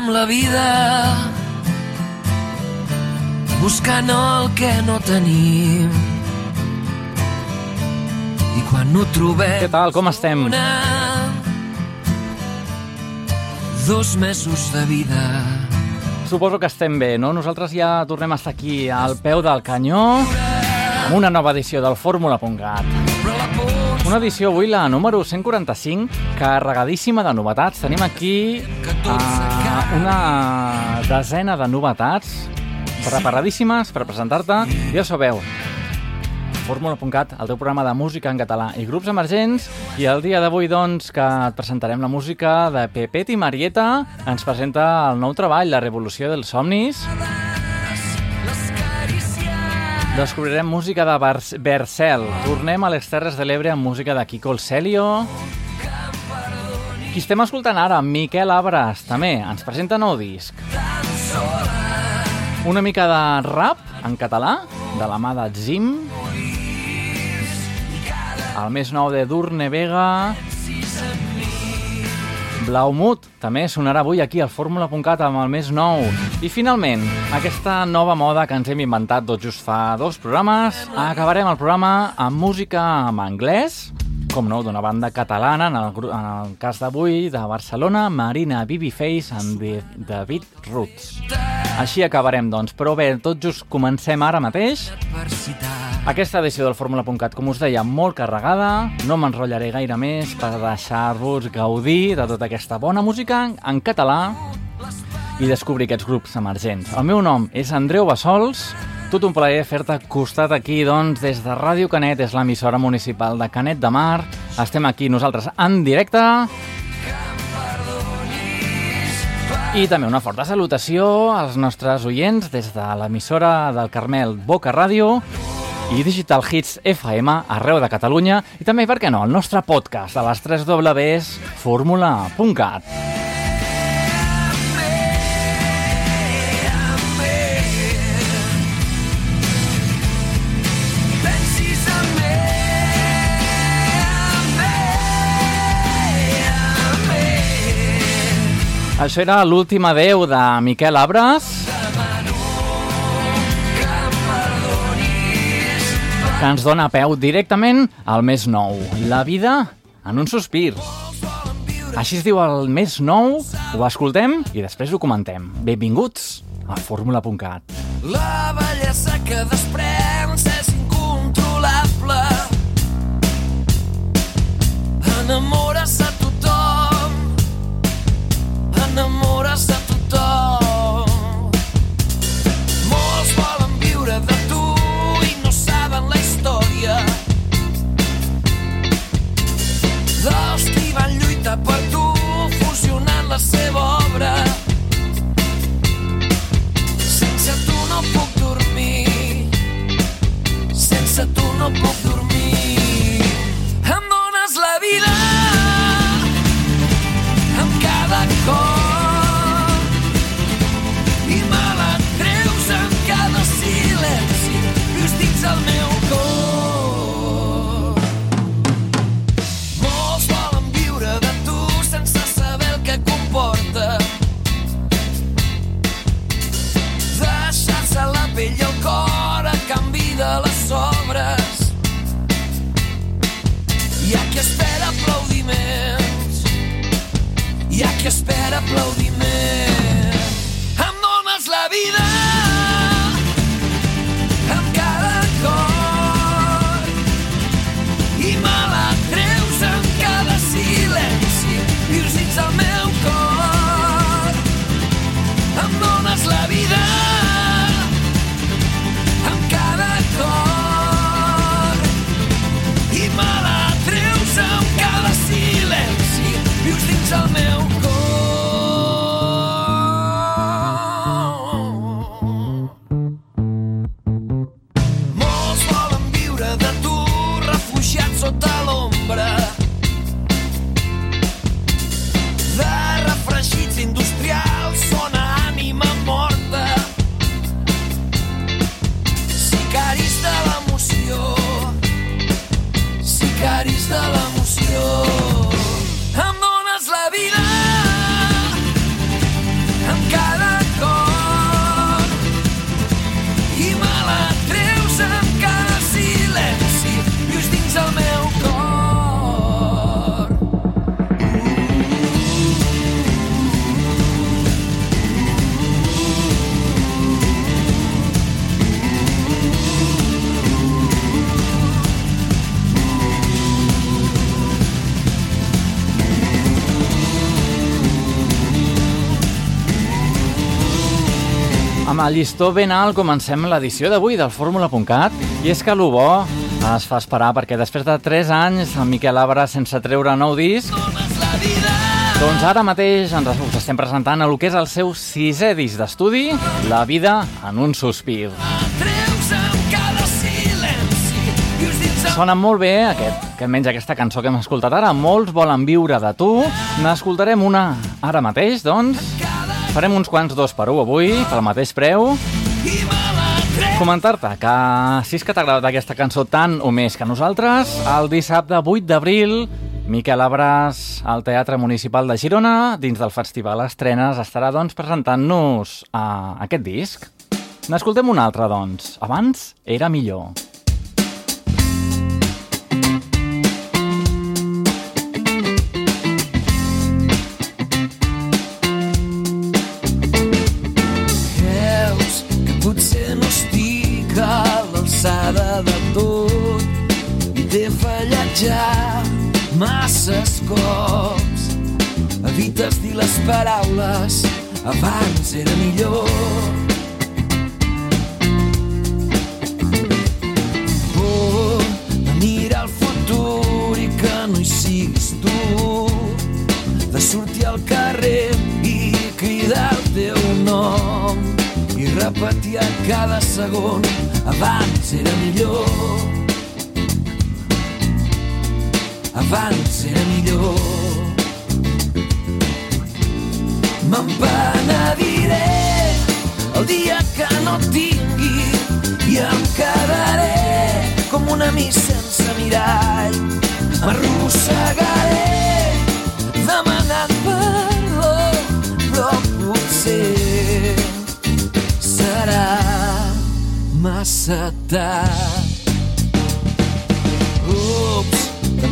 passem la vida buscant el que no tenim. I quan no trobem... Què tal, com estem? Una... Dos mesos de vida. Suposo que estem bé, no? Nosaltres ja tornem a estar aquí al peu del canyó amb una nova edició del Fórmula.cat. Una edició avui, la número 145, carregadíssima de novetats. Tenim aquí uh, una desena de novetats preparadíssimes per presentar-te. Ja sabeu, fórmula.cat, el teu programa de música en català i grups emergents. I el dia d'avui, doncs, que et presentarem la música de Pepet i Marieta, ens presenta el nou treball, La revolució dels somnis. Descobrirem música de Bar Bercel. Tornem a les Terres de l'Ebre amb música de Kiko el. Qui estem escoltant ara? Miquel Abras, també. Ens presenta nou disc. Una mica de rap en català, de la mà de Zim. El més nou de Durne Vega. Blaumut també sonarà avui aquí al Fórmula.cat amb el més nou. I finalment, aquesta nova moda que ens hem inventat tot just fa dos programes, acabarem el programa amb música en anglès, com no, d'una banda catalana, en el, en el cas d'avui, de Barcelona, Marina the, the Beat Roots. Així acabarem, doncs. Però bé, tot just comencem ara mateix. Aquesta edició del Fórmula.cat, com us deia, molt carregada. No m'enrotllaré gaire més per deixar-vos gaudir de tota aquesta bona música en català i descobrir aquests grups emergents. El meu nom és Andreu Bassols, tot un plaer fer-te costat aquí, doncs, des de Ràdio Canet, és l'emissora municipal de Canet de Mar. Estem aquí nosaltres en directe. I també una forta salutació als nostres oients des de l'emissora del Carmel Boca Ràdio i Digital Hits FM arreu de Catalunya i també, per què no, el nostre podcast de les 3 Ws fórmula.cat. Això era l'últim adeu de Miquel Abres. que ens dona peu directament al més nou. La vida en un sospir. Així es diu el més nou, ho escoltem i després ho comentem. Benvinguts a fórmula.cat. La bellesa que desprens és incontrolable. Enamores Sense Amb el llistó ben alt comencem l'edició d'avui del Fórmula.cat i és que el bo es fa esperar perquè després de 3 anys el Miquel Abra sense treure nou disc doncs ara mateix ens us estem presentant el que és el seu sisè disc d'estudi, La vida en un sospir. Sona molt bé aquest, que menys aquesta cançó que hem escoltat ara. Molts volen viure de tu. N'escoltarem una ara mateix, doncs. Farem uns quants dos per un avui, pel mateix preu. Comentar-te que si és que t'ha agradat aquesta cançó tant o més que nosaltres, el dissabte 8 d'abril Miquel Abras al Teatre Municipal de Girona, dins del Festival Estrenes, estarà doncs presentant-nos uh, aquest disc. N'escoltem un altre, doncs. Abans era millor. Masses cops. Evites dir les paraules, abans era millor. Por de mirar el futur i que no hi siguis tu, de sortir al carrer i cridar el teu nom i repetir a cada segon abans era millor. Abans era millor. Me'n penediré el dia que no tingui i em quedaré com un amic sense mirall. M'arrossegaré demanant perdó, però potser serà massa tard.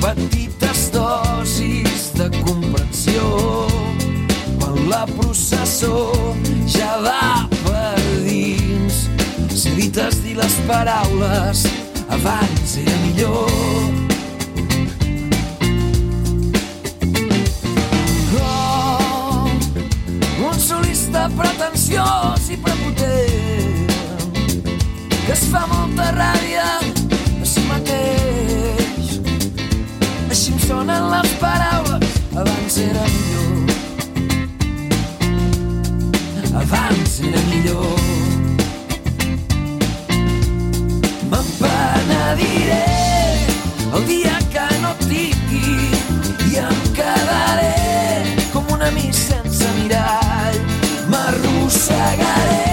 Petites dosis de comprensió quan la processó ja va per dins. Si evites dir les paraules, abans era millor. Oh, un solista pretensiós i prepotent que es fa molta ràbia sonen les paraules, abans era millor. Abans era millor. Me'n penediré el dia que no et tingui i em quedaré com un amic sense mirall. M'arrossegaré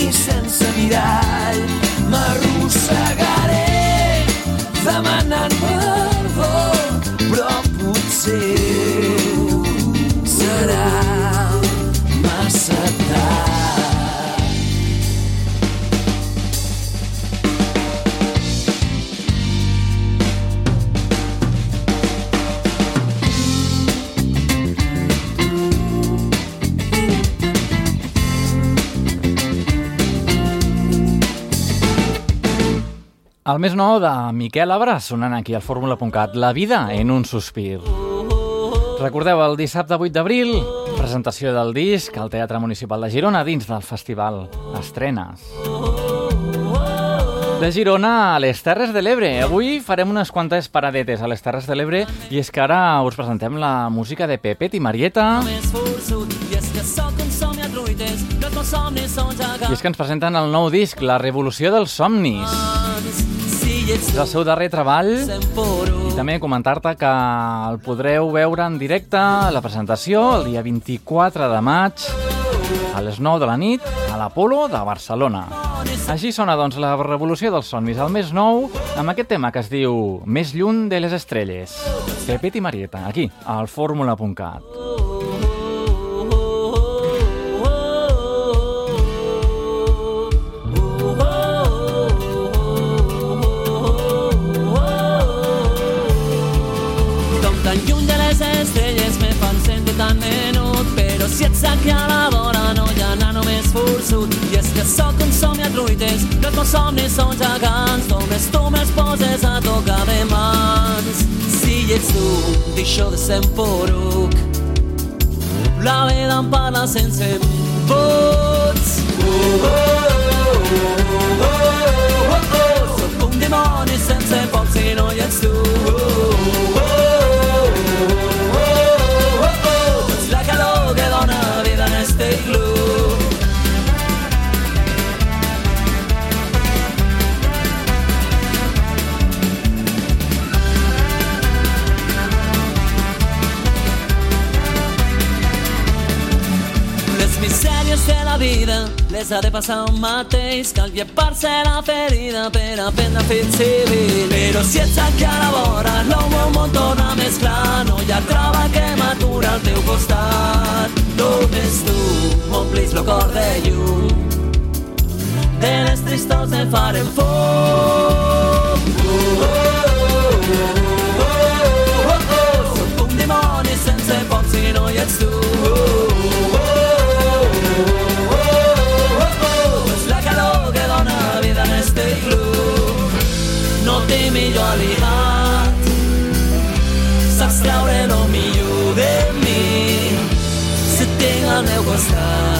amic sense mirall. M'arrossegaré El més nou de Miquel Abra sonant aquí al Fórmula.cat La vida en un sospir. Recordeu, el dissabte 8 d'abril, presentació del disc al Teatre Municipal de Girona dins del festival Estrenes. De Girona a les Terres de l'Ebre. Avui farem unes quantes paradetes a les Terres de l'Ebre i és que ara us presentem la música de Pepet i Marieta i és que ens presenten el nou disc La revolució dels somnis. És el seu darrer treball I també comentar-te que el podreu veure en directe a la presentació el dia 24 de maig a les 9 de la nit a l'Apolo de Barcelona. Així sona, doncs, la revolució dels somnis, el més nou, amb aquest tema que es diu Més lluny de les estrelles. Pepet i Marieta, aquí, al fórmula.cat. si ets aquí a la vora no hi ha anar només forçut. I és que sóc un somni a truites no els meus somnis són gegants només tu me'ls poses a tocar de mans. Si ets tu deixo de ser poruc. La vida em parla sense vots. Oh, oh, oh, oh, oh, oh, oh. Sóc un dimoni sense foc si no vida les ha de passar un mateix. Cal llepar-se la ferida per aprendre a fer civil. Però si ets aquí a la vora, el meu món torna més clar. No hi ha trava que m'atura al teu costat. Només tu m'omplis el cor de llum. De les tristors el farem foc. Oh, oh, oh, oh, oh, oh, oh. Sóc un dimoni sense foc si no hi ets tu. Oh, oh, ali at Zastavljeno mi ljude mi Se tega ne bo zdaj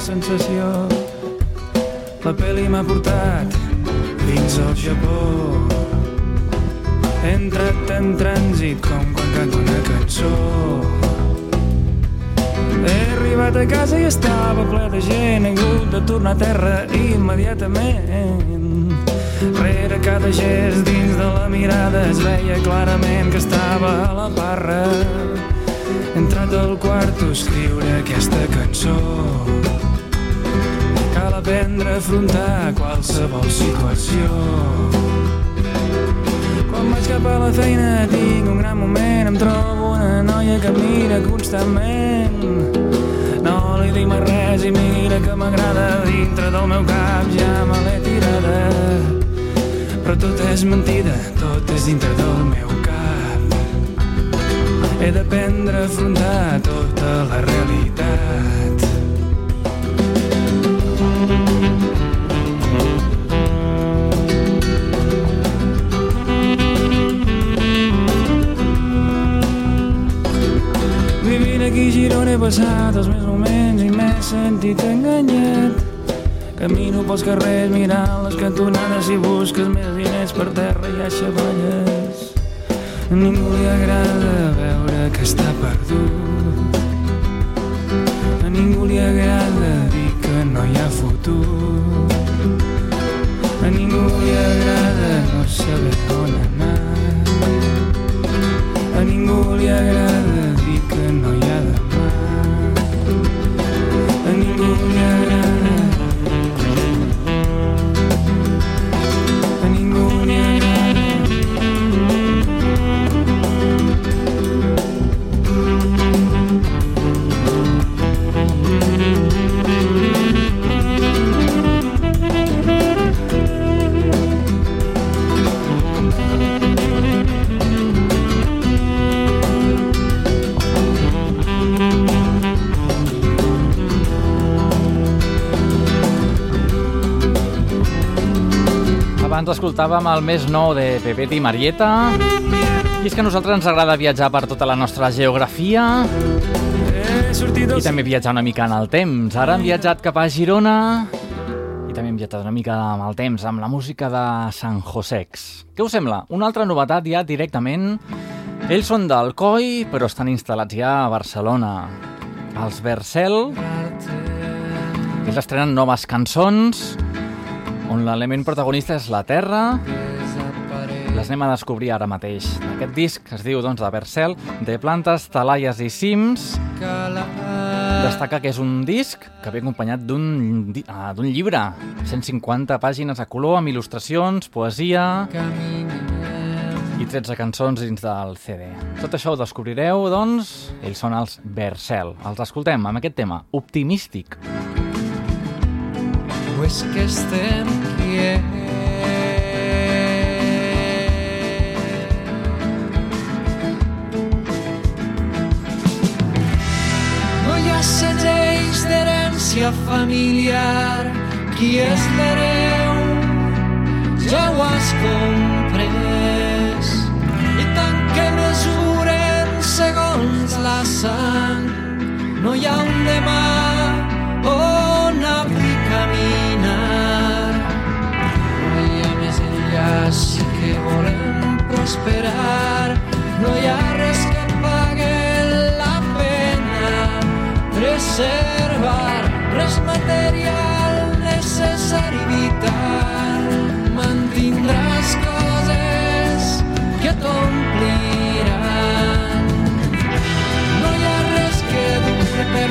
sensació. La pel·li m'ha portat fins al Japó. He entrat en trànsit com quan canto una cançó. He arribat a casa i estava ple de gent. He hagut de tornar a terra immediatament. Rere cada gest dins de la mirada es veia clarament que estava a la barra. He entrat al quarto a escriure aquesta cançó. Aprendre a afrontar qualsevol situació. Quan vaig cap a la feina tinc un gran moment, em trobo una noia que mira constantment. No li dic mai res i mira que m'agrada dintre del meu cap, ja me l'he tirada. Però tot és mentida, tot és dintre del meu cap. He d'aprendre a afrontar tota la realitat. Vivint aquí a Girona he passat els meus moments i m'he sentit enganyat. Camino pels carrers mirant les cantonades i busques més diners per terra i a xavalles. A ningú li agrada veure que està perdut. A ningú li agrada dir que no hi ha futur. A ningú li agrada no saber on anar. A ningú li agrada dir que no hi ha demà. A ningú li agrada Abans escoltàvem el més nou de Pepet i Marieta. I és que a nosaltres ens agrada viatjar per tota la nostra geografia i també viatjar una mica en el temps. Ara hem viatjat cap a Girona i també hem viatjat una mica amb el temps, amb la música de San Josex. Què us sembla? Una altra novetat ja directament. Ells són d'Alcoi, però estan instal·lats ja a Barcelona. Els Vercel, ells estrenen noves cançons on l'element protagonista és la Terra. Les anem a descobrir ara mateix. Aquest disc es diu, doncs, de Bercel, de plantes, talaies i cims. Destaca que és un disc que ve acompanyat d'un uh, llibre. 150 pàgines a color, amb il·lustracions, poesia i 13 cançons dins del CD. Tot això ho descobrireu, doncs, ells són els Bercel. Els escoltem amb aquest tema, optimístic. Pues que estem quiets segells d'herència familiar. Qui és l'hereu ja ho has comprès. I tant que mesuren segons la sang, no hi ha un demà on avui si que volem prosperar, no hi ha que preservar res material necessari vital. Mantindràs coses que t'ompliran no hi ha que dure per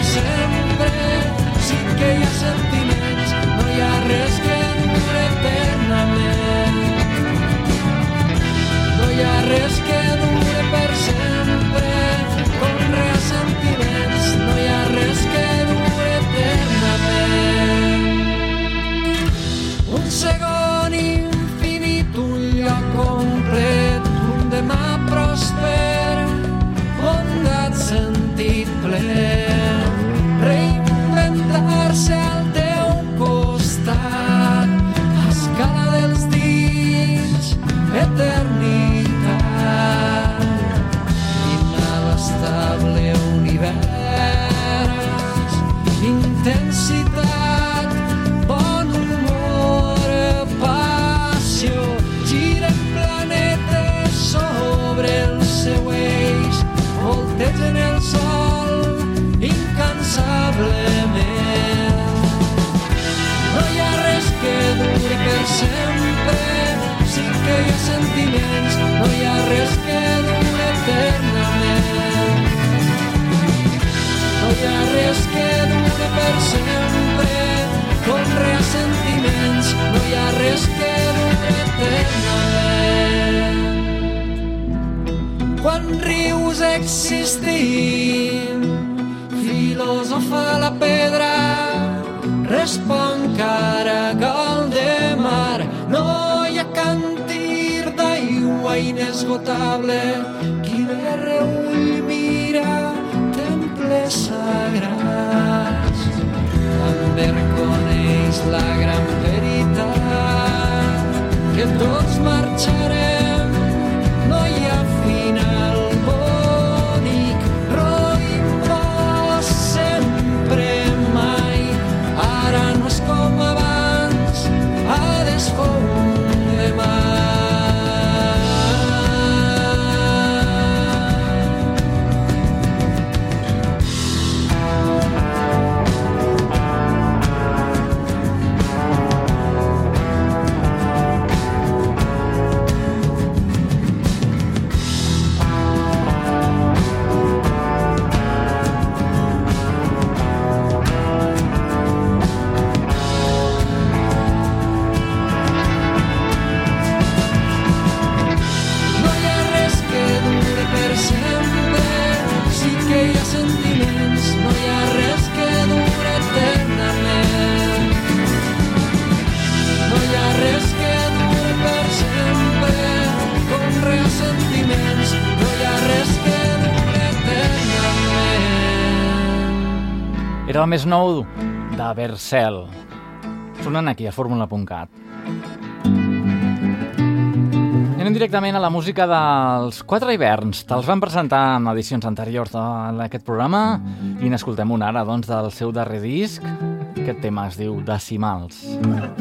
més nou de Bercel. Sonant aquí a fórmula.cat. Anem directament a la música dels Quatre Hiverns. Te'ls van presentar en edicions anteriors d'aquest programa i n'escoltem una ara, doncs, del seu darrer disc. Aquest tema es diu Decimals. Decimals.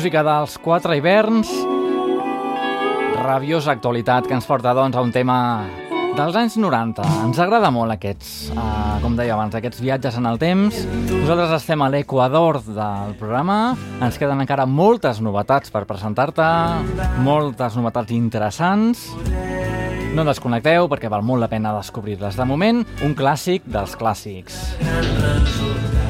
Música dels quatre hiverns. Rabiosa actualitat que ens porta, doncs, a un tema dels anys 90. Ens agrada molt aquests, uh, com deia abans, aquests viatges en el temps. Nosaltres estem a l'equador del programa. Ens queden encara moltes novetats per presentar-te, moltes novetats interessants. No desconnecteu perquè val molt la pena descobrir-les. De moment, un clàssic dels clàssics. Jo ja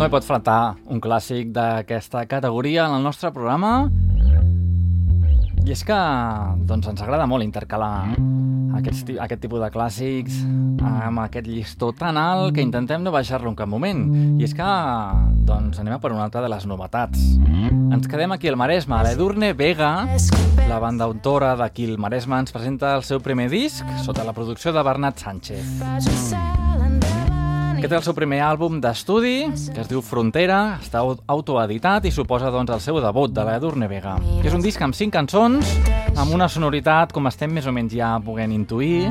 No hi pot faltar un clàssic d'aquesta categoria en el nostre programa. I és que doncs, ens agrada molt intercalar aquests, ti- aquest tipus de clàssics amb aquest llistó tan alt que intentem no baixar-lo en cap moment. I és que doncs, anem a per una altra de les novetats. Ens quedem aquí al Maresme. L'Edurne Vega, la banda autora d'aquí el Maresme, ens presenta el seu primer disc sota la producció de Bernat Sánchez. Aquest és el seu primer àlbum d'estudi, que es diu Frontera, està au- autoeditat i suposa doncs, el seu debut de l'Edurne Vega. És un disc amb cinc cançons, amb una sonoritat, com estem més o menys ja podent intuir,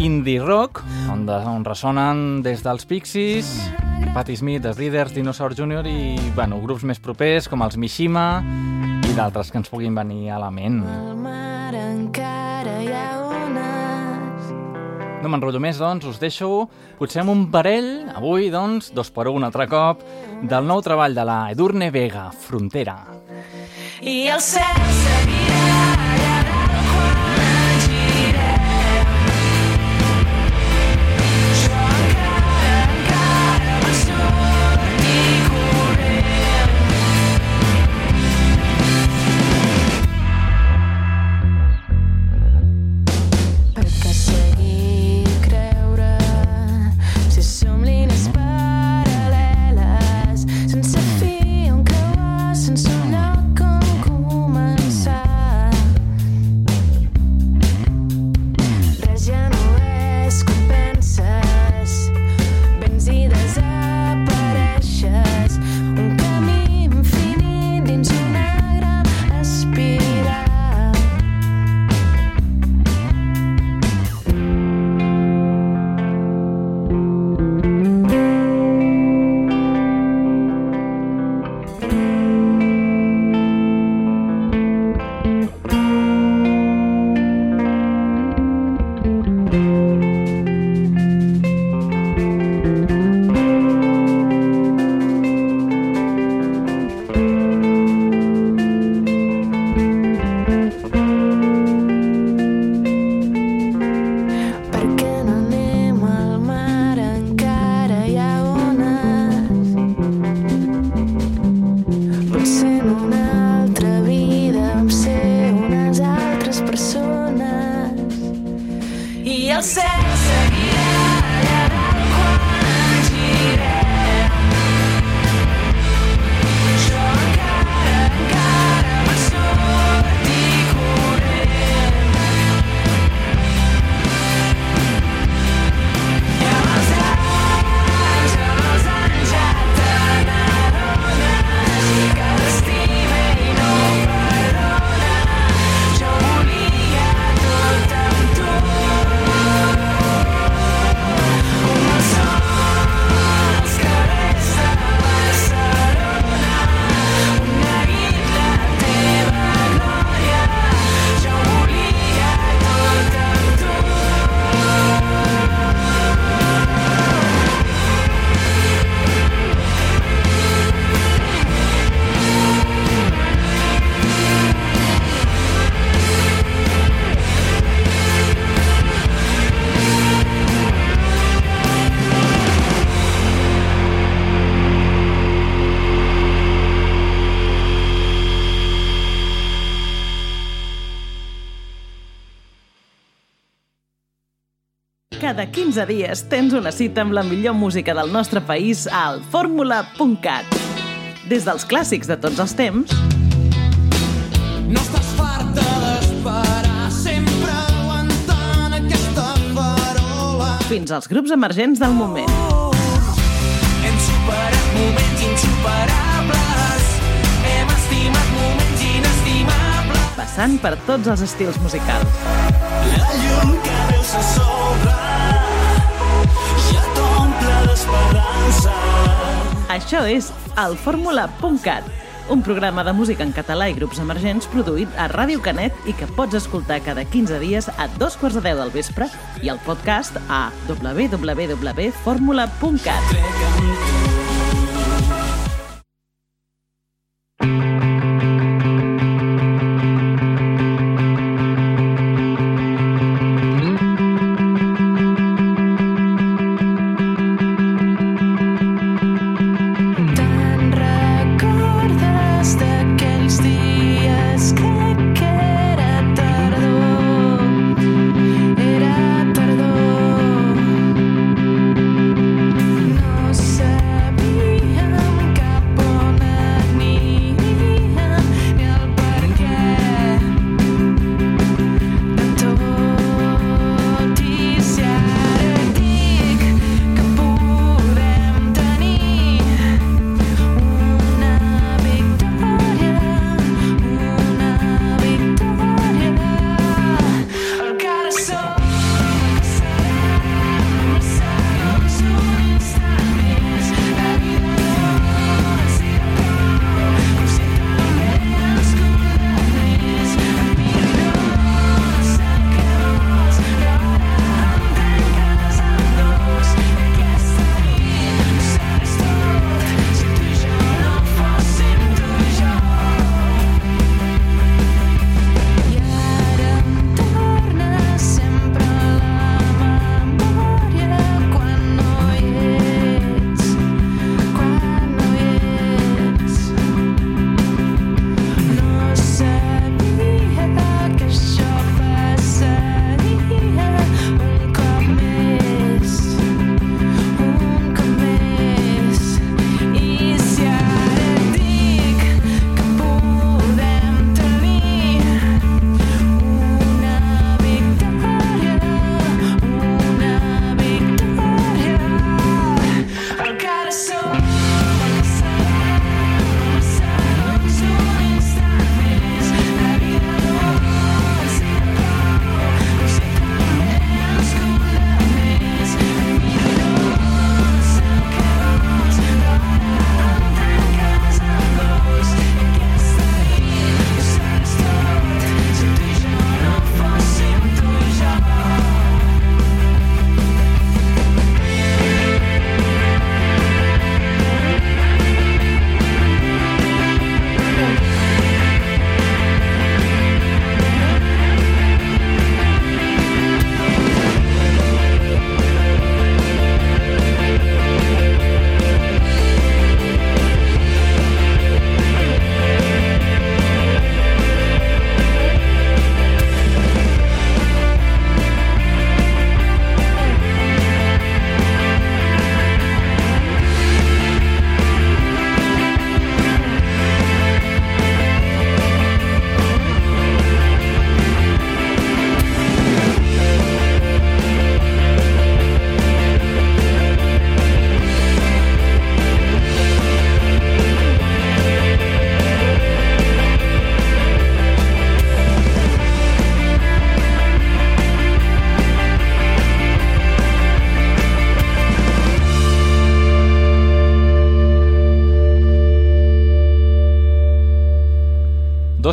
indie rock, on, de, on ressonen des dels Pixies, Patti Smith, The Breeders, Dinosaur Jr. i bueno, grups més propers com els Mishima i d'altres que ens puguin venir a la ment. Al mar encara No m'enrotllo més, doncs, us deixo potser amb un parell, avui, doncs, dos per un altre cop, del nou treball de la Edurne Vega, Frontera. i el cel seguirà 15 dies tens una cita amb la millor música del nostre país al fórmula.cat. Des dels clàssics de tots els temps No estàs farta d'esperar, sempre aguantant aquesta farola. fins als grups emergents del moment. Hem superat moments insuperables. Hem estimat moments inestimables. passant per tots els estils musicals. La llum que veus a sobre Això és el fórmula.cat, un programa de música en català i grups emergents produït a Ràdio Canet i que pots escoltar cada 15 dies a dos quarts de deu del vespre i el podcast a www.formula.cat.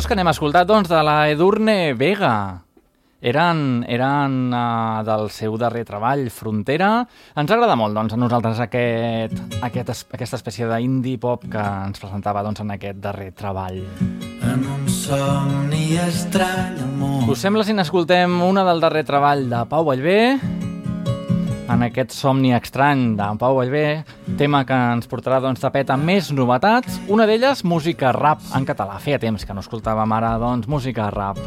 Dos que n'hem escoltat, doncs, de la Edurne Vega. Eren, eren uh, del seu darrer treball, Frontera. Ens agrada molt, doncs, a nosaltres aquest, aquest, es- aquesta espècie d'indie pop que ens presentava doncs, en aquest darrer treball. En un somni estrany amor. Us sembla si n'escoltem una del darrer treball de Pau Vallvé? En aquest somni estrany d'en Pau Vallvé, tema que ens portarà doncs, tapet amb més novetats, una d'elles música rap en català. Feia temps que no escoltàvem ara doncs, música rap.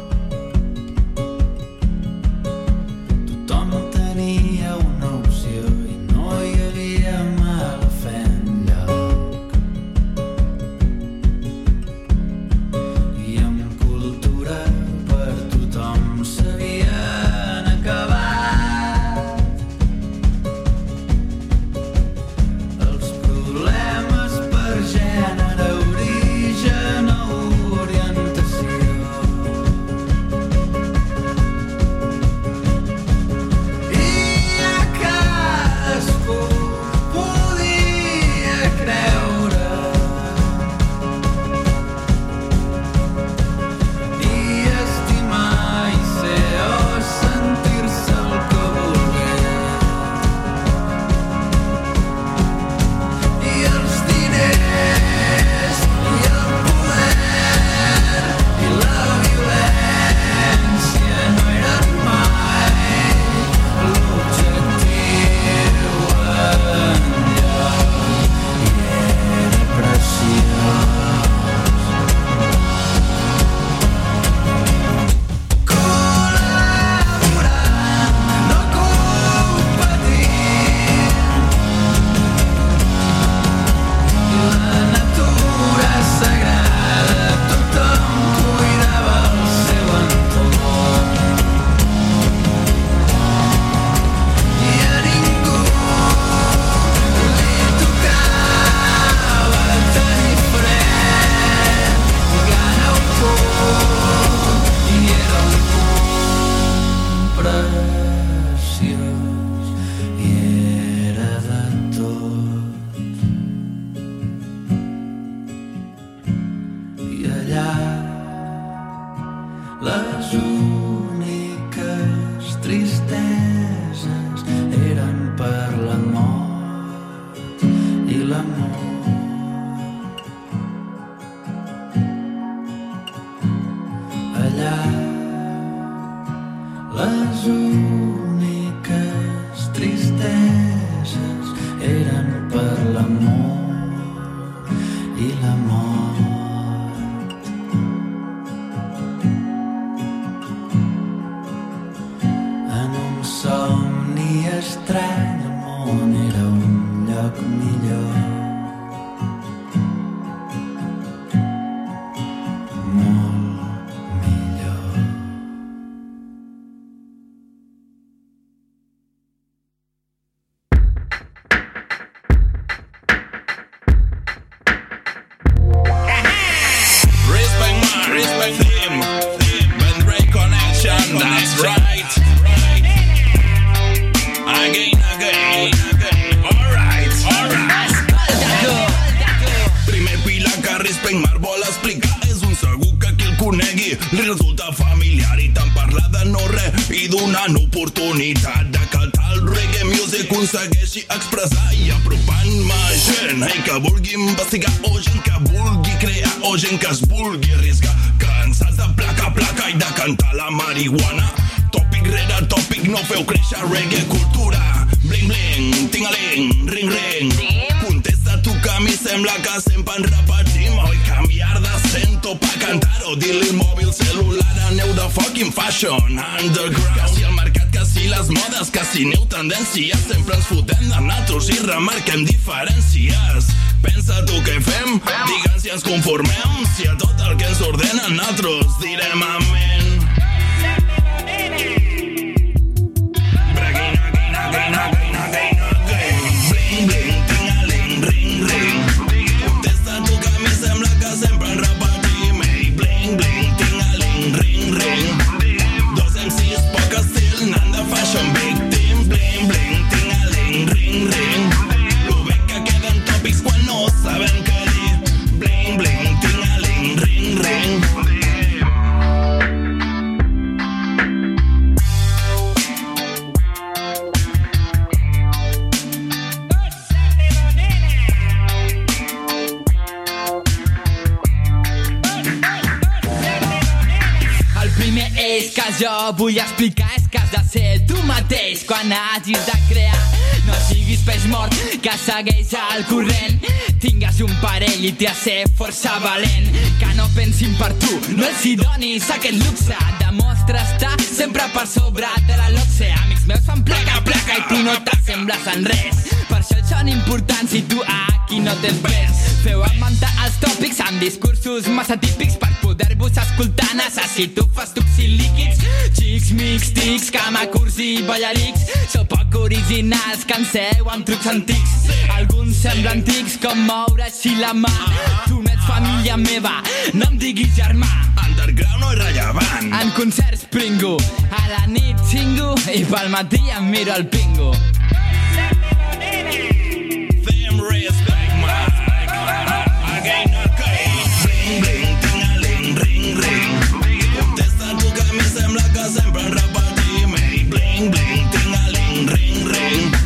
Conformem Si a tot el que ens ordenen nosaltres direm amén. Breguin, hagis de crear. No siguis peix mort que segueix el corrent. Tingues un parell i t'hi has ser força valent. Que no pensin per tu, no els hi donis aquest luxe. Demostra estar sempre per sobre de la loxe. Amics meus fan placa, placa i tu no t'assembles en res. Per això són importants i tu aquí no tens res. Feu augmentar els tòpics amb discursos massa típics per poder-vos escoltar. Necessito fas tubs i líquids, xics, mix, tics, camacurs i ballarics. Sou poc originals, canseu amb trucs antics. Alguns semblen antics com moure així la mà. Tu no ets família meva, no em diguis germà. Underground no és rellevant. En concerts pringo, a la nit xingo i pel matí em miro el pingo. Them tenga ring, ring, ring.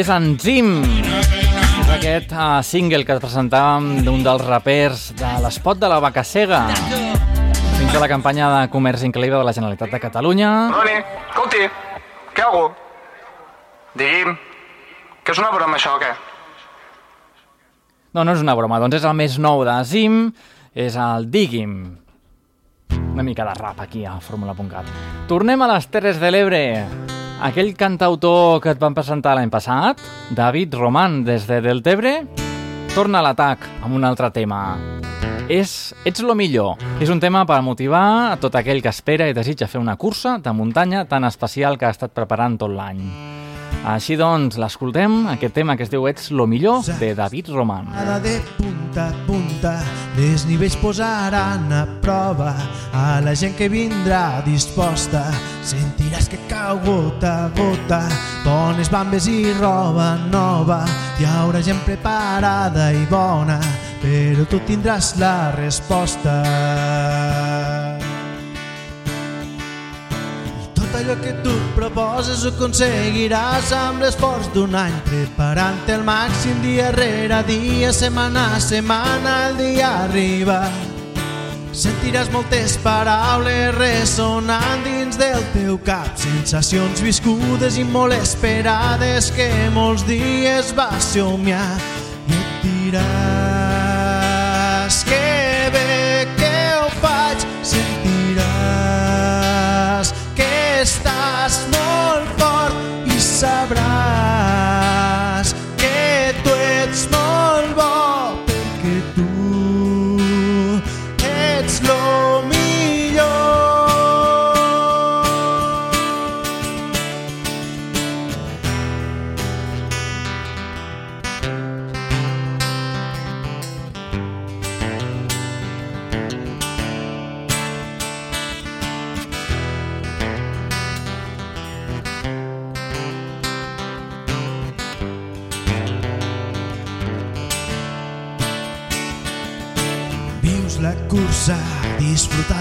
És en Jim. És aquest uh, single que presentàvem d'un dels rapers de l'espot de la vaca cega dins de la campanya de comerç increïble de la Generalitat de Catalunya. Roni, escolti, què hago? Digui'm, que és una broma això o què? No, no és una broma, doncs és el més nou de Zim, és el Digui'm. Una mica de rap aquí a Fórmula.cat. Tornem a les Terres de l'Ebre. Aquell cantautor que et van presentar l'any passat, David Roman, des de Deltebre, torna a l'atac amb un altre tema. És Ets lo millor. És un tema per motivar a tot aquell que espera i desitja fer una cursa de muntanya tan especial que ha estat preparant tot l'any. Així doncs, l'escoltem, aquest tema que es diu Ets lo millor, de David Roman. Cada de punta a punta, les nivells posaran a prova a la gent que vindrà disposta. Sentiràs que cau gota a gota, dones, bambes i roba nova. Hi haurà gent preparada i bona, però tu tindràs la resposta. Allò que tu proposes ho aconseguiràs amb l'esforç d'un any preparant-te al màxim dia rere dia, setmana a setmana, el dia arriba. Sentiràs moltes paraules ressonant dins del teu cap, sensacions viscudes i molt esperades que molts dies vas somiar i et diràs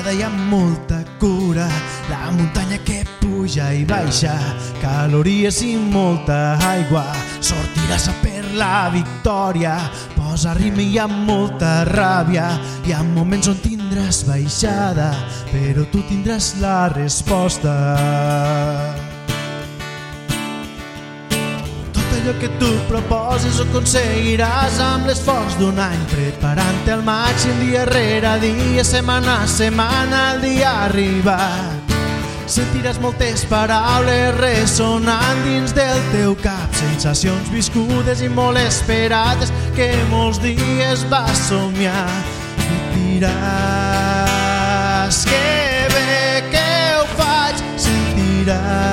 disfrutada i amb molta cura. La muntanya que puja i baixa Calories i molta aigua. Sortiràs a per la victòria. Posa ritme i amb molta ràbia. Hi ha moments on tindràs baixada Però tu tindràs la resposta allò que tu proposes ho aconseguiràs amb l'esforç d'un any preparant-te al màxim dia rere dia, setmana a setmana, el dia arribat. Sentiràs moltes paraules ressonant dins del teu cap, sensacions viscudes i molt esperades que molts dies vas somiar. I diràs que bé que ho faig, sentiràs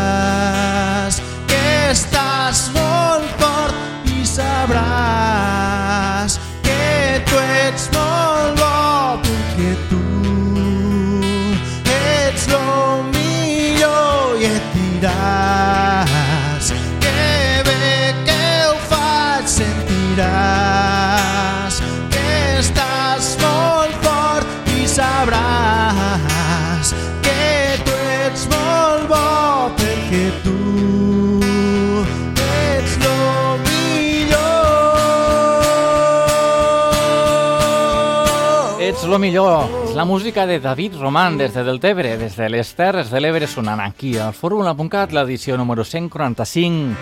lo millor. La música de David Roman des de Deltebre, des de les Terres de l'Ebre, sonant aquí al Fórmula.cat, l'edició número 145.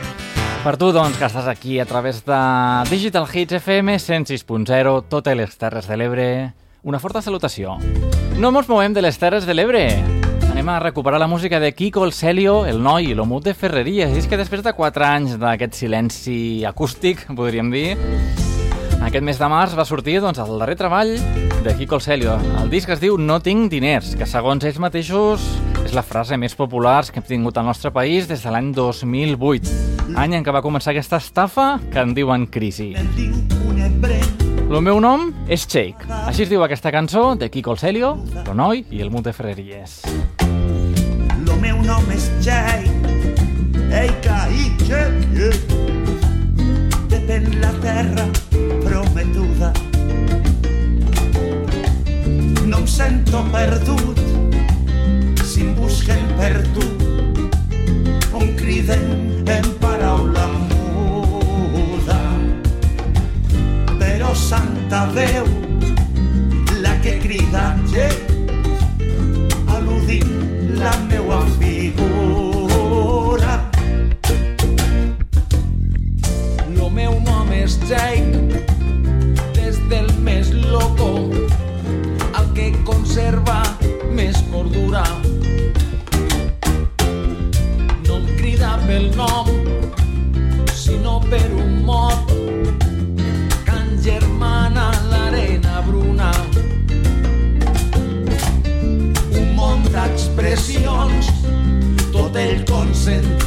Per tu, doncs, que estàs aquí a través de Digital Hits FM 106.0, totes les Terres de l'Ebre, una forta salutació. No ens movem de les Terres de l'Ebre. Anem a recuperar la música de Kiko, el Celio, el Noi i l'Omut de Ferreries. I és que després de 4 anys d'aquest silenci acústic, podríem dir, aquest mes de març va sortir doncs, el darrer treball de Kiko el Celio. El disc es diu No tinc diners, que segons ells mateixos és la frase més popular que hem tingut al nostre país des de l'any 2008, any en què va començar aquesta estafa que en diuen crisi. El meu nom és Shake. Així es diu aquesta cançó de Kiko el Celio, Tonoi i el Mut de Ferreries. Lo meu nom és Jay, Eica i Jake. Depèn la terra prometuda. Em sento perdut si em busquen per tu. On criden en paraula muda. Però santa veu, la que crida Jake, al·ludint la meua figura. Cordura. No em crida pel nom, sinó per un mot, can germana l'arena bruna. Un món d'expressions, tot ell concentrat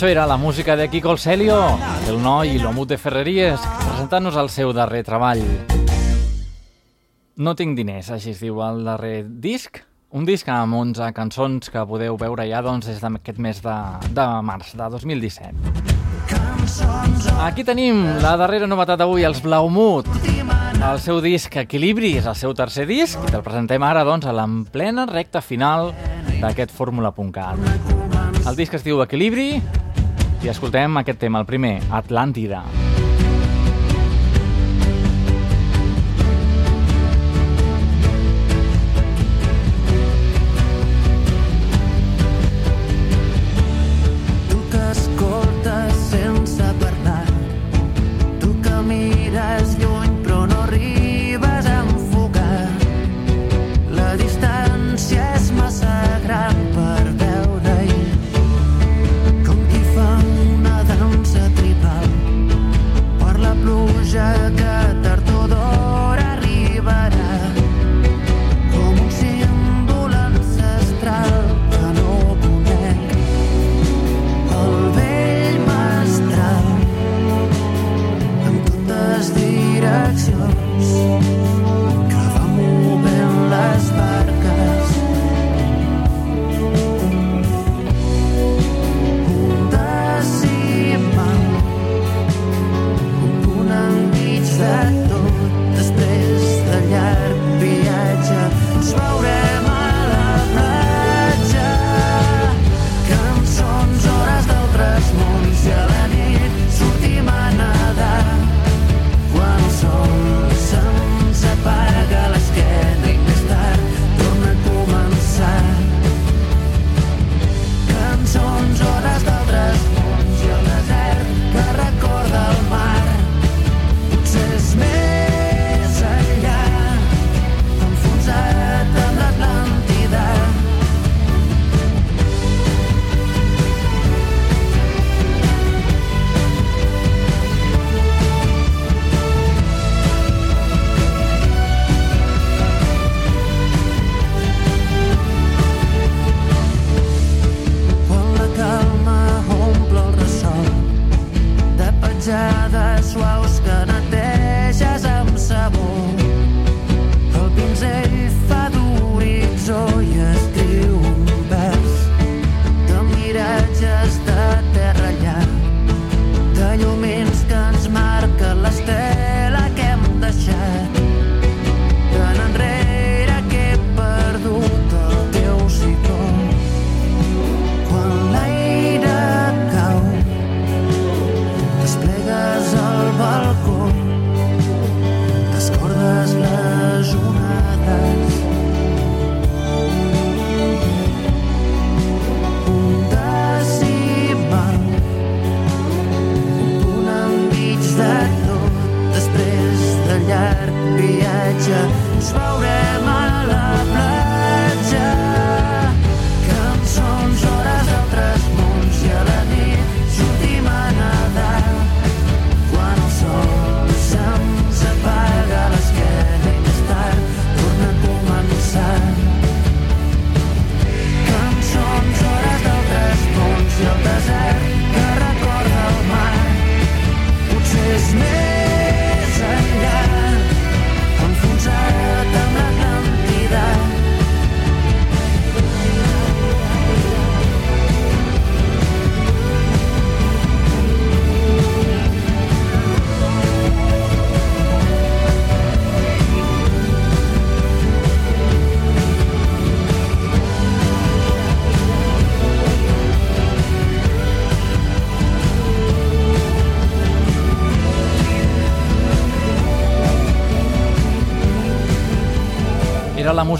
Atmosfera, la música de Kiko Celio, el noi i l'homut de Ferreries, presentant-nos el seu darrer treball. No tinc diners, així es diu el darrer disc. Un disc amb 11 cançons que podeu veure ja doncs, des d'aquest mes de, de març de 2017. Aquí tenim la darrera novetat d'avui, els Blaumut. El seu disc Equilibri és el seu tercer disc i te'l presentem ara doncs, a l'emplena recta final d'aquest fórmula.cat. El disc es diu Equilibri i escoltem aquest tema, el primer, Atlàntida. Atlàntida.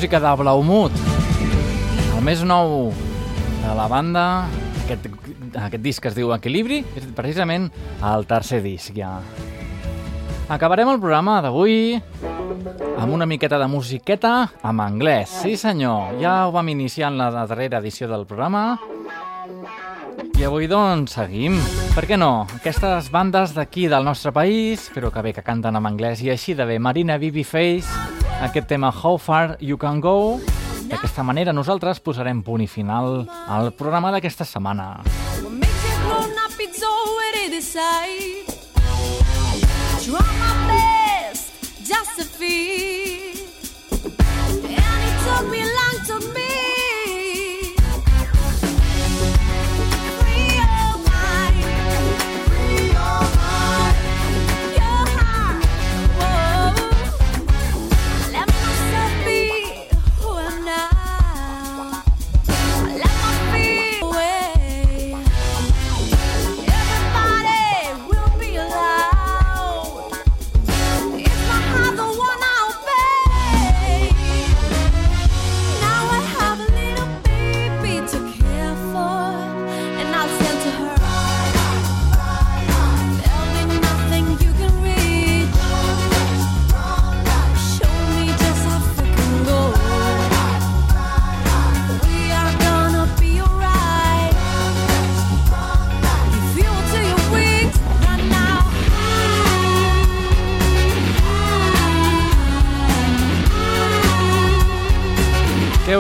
Música de Blaumut, el més nou de la banda. Aquest, aquest disc que es diu Equilibri és precisament el tercer disc ja. Acabarem el programa d'avui amb una miqueta de musiqueta en anglès. Sí senyor, ja ho vam iniciar en la darrera edició del programa i avui, doncs, seguim. Per què no? Aquestes bandes d'aquí del nostre país, però que bé que canten en anglès i així de bé. Marina Babyface, aquest tema How Far You Can Go. D'aquesta manera nosaltres posarem punt i final al programa d'aquesta setmana. just to feel. And it took me long to be.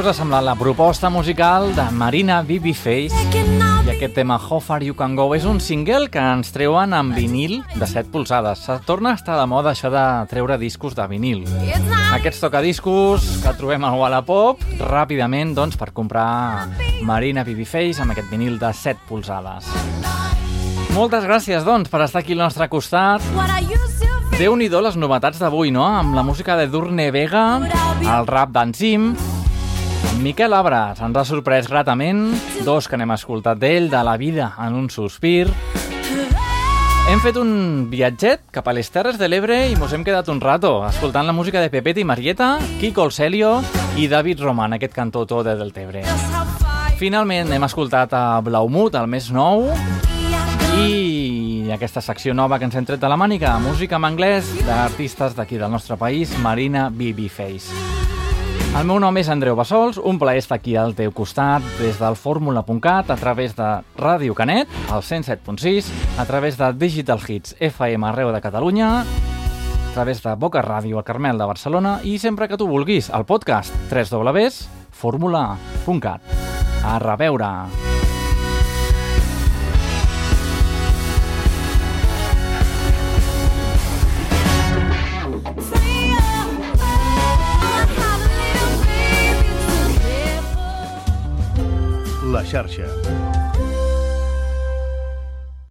Us ha semblat la proposta musical de Marina Babyface i aquest tema How Far You Can Go és un single que ens treuen en vinil de 7 polzades. Se torna a estar de moda això de treure discos de vinil. Aquests tocadiscos que trobem al Wallapop ràpidament doncs, per comprar Marina Babyface amb aquest vinil de 7 polzades. Moltes gràcies, doncs, per estar aquí al nostre costat. What I used to feel. Déu-n'hi-do les novetats d'avui, no? Amb la música de Durne Vega, el rap d'Enzim, Miquel Abra ens ha sorprès gratament, dos que n'hem escoltat d'ell, de la vida en un sospir. Hem fet un viatget cap a les Terres de l'Ebre i mos hem quedat un rato escoltant la música de Pepet i Marieta, Kiko el Celio i David Roman, aquest cantautor de Deltebre. Finalment hem escoltat a Blaumut, el més nou, i aquesta secció nova que ens hem tret de la mànica, música en anglès d'artistes d'aquí del nostre país, Marina Babyface. El meu nom és Andreu Bassols, un plaer estar aquí al teu costat des del fórmula.cat a través de Ràdio Canet, al 107.6, a través de Digital Hits FM arreu de Catalunya, a través de Boca Ràdio al Carmel de Barcelona i sempre que tu vulguis, el podcast www.formula.cat. A reveure! La xarxa.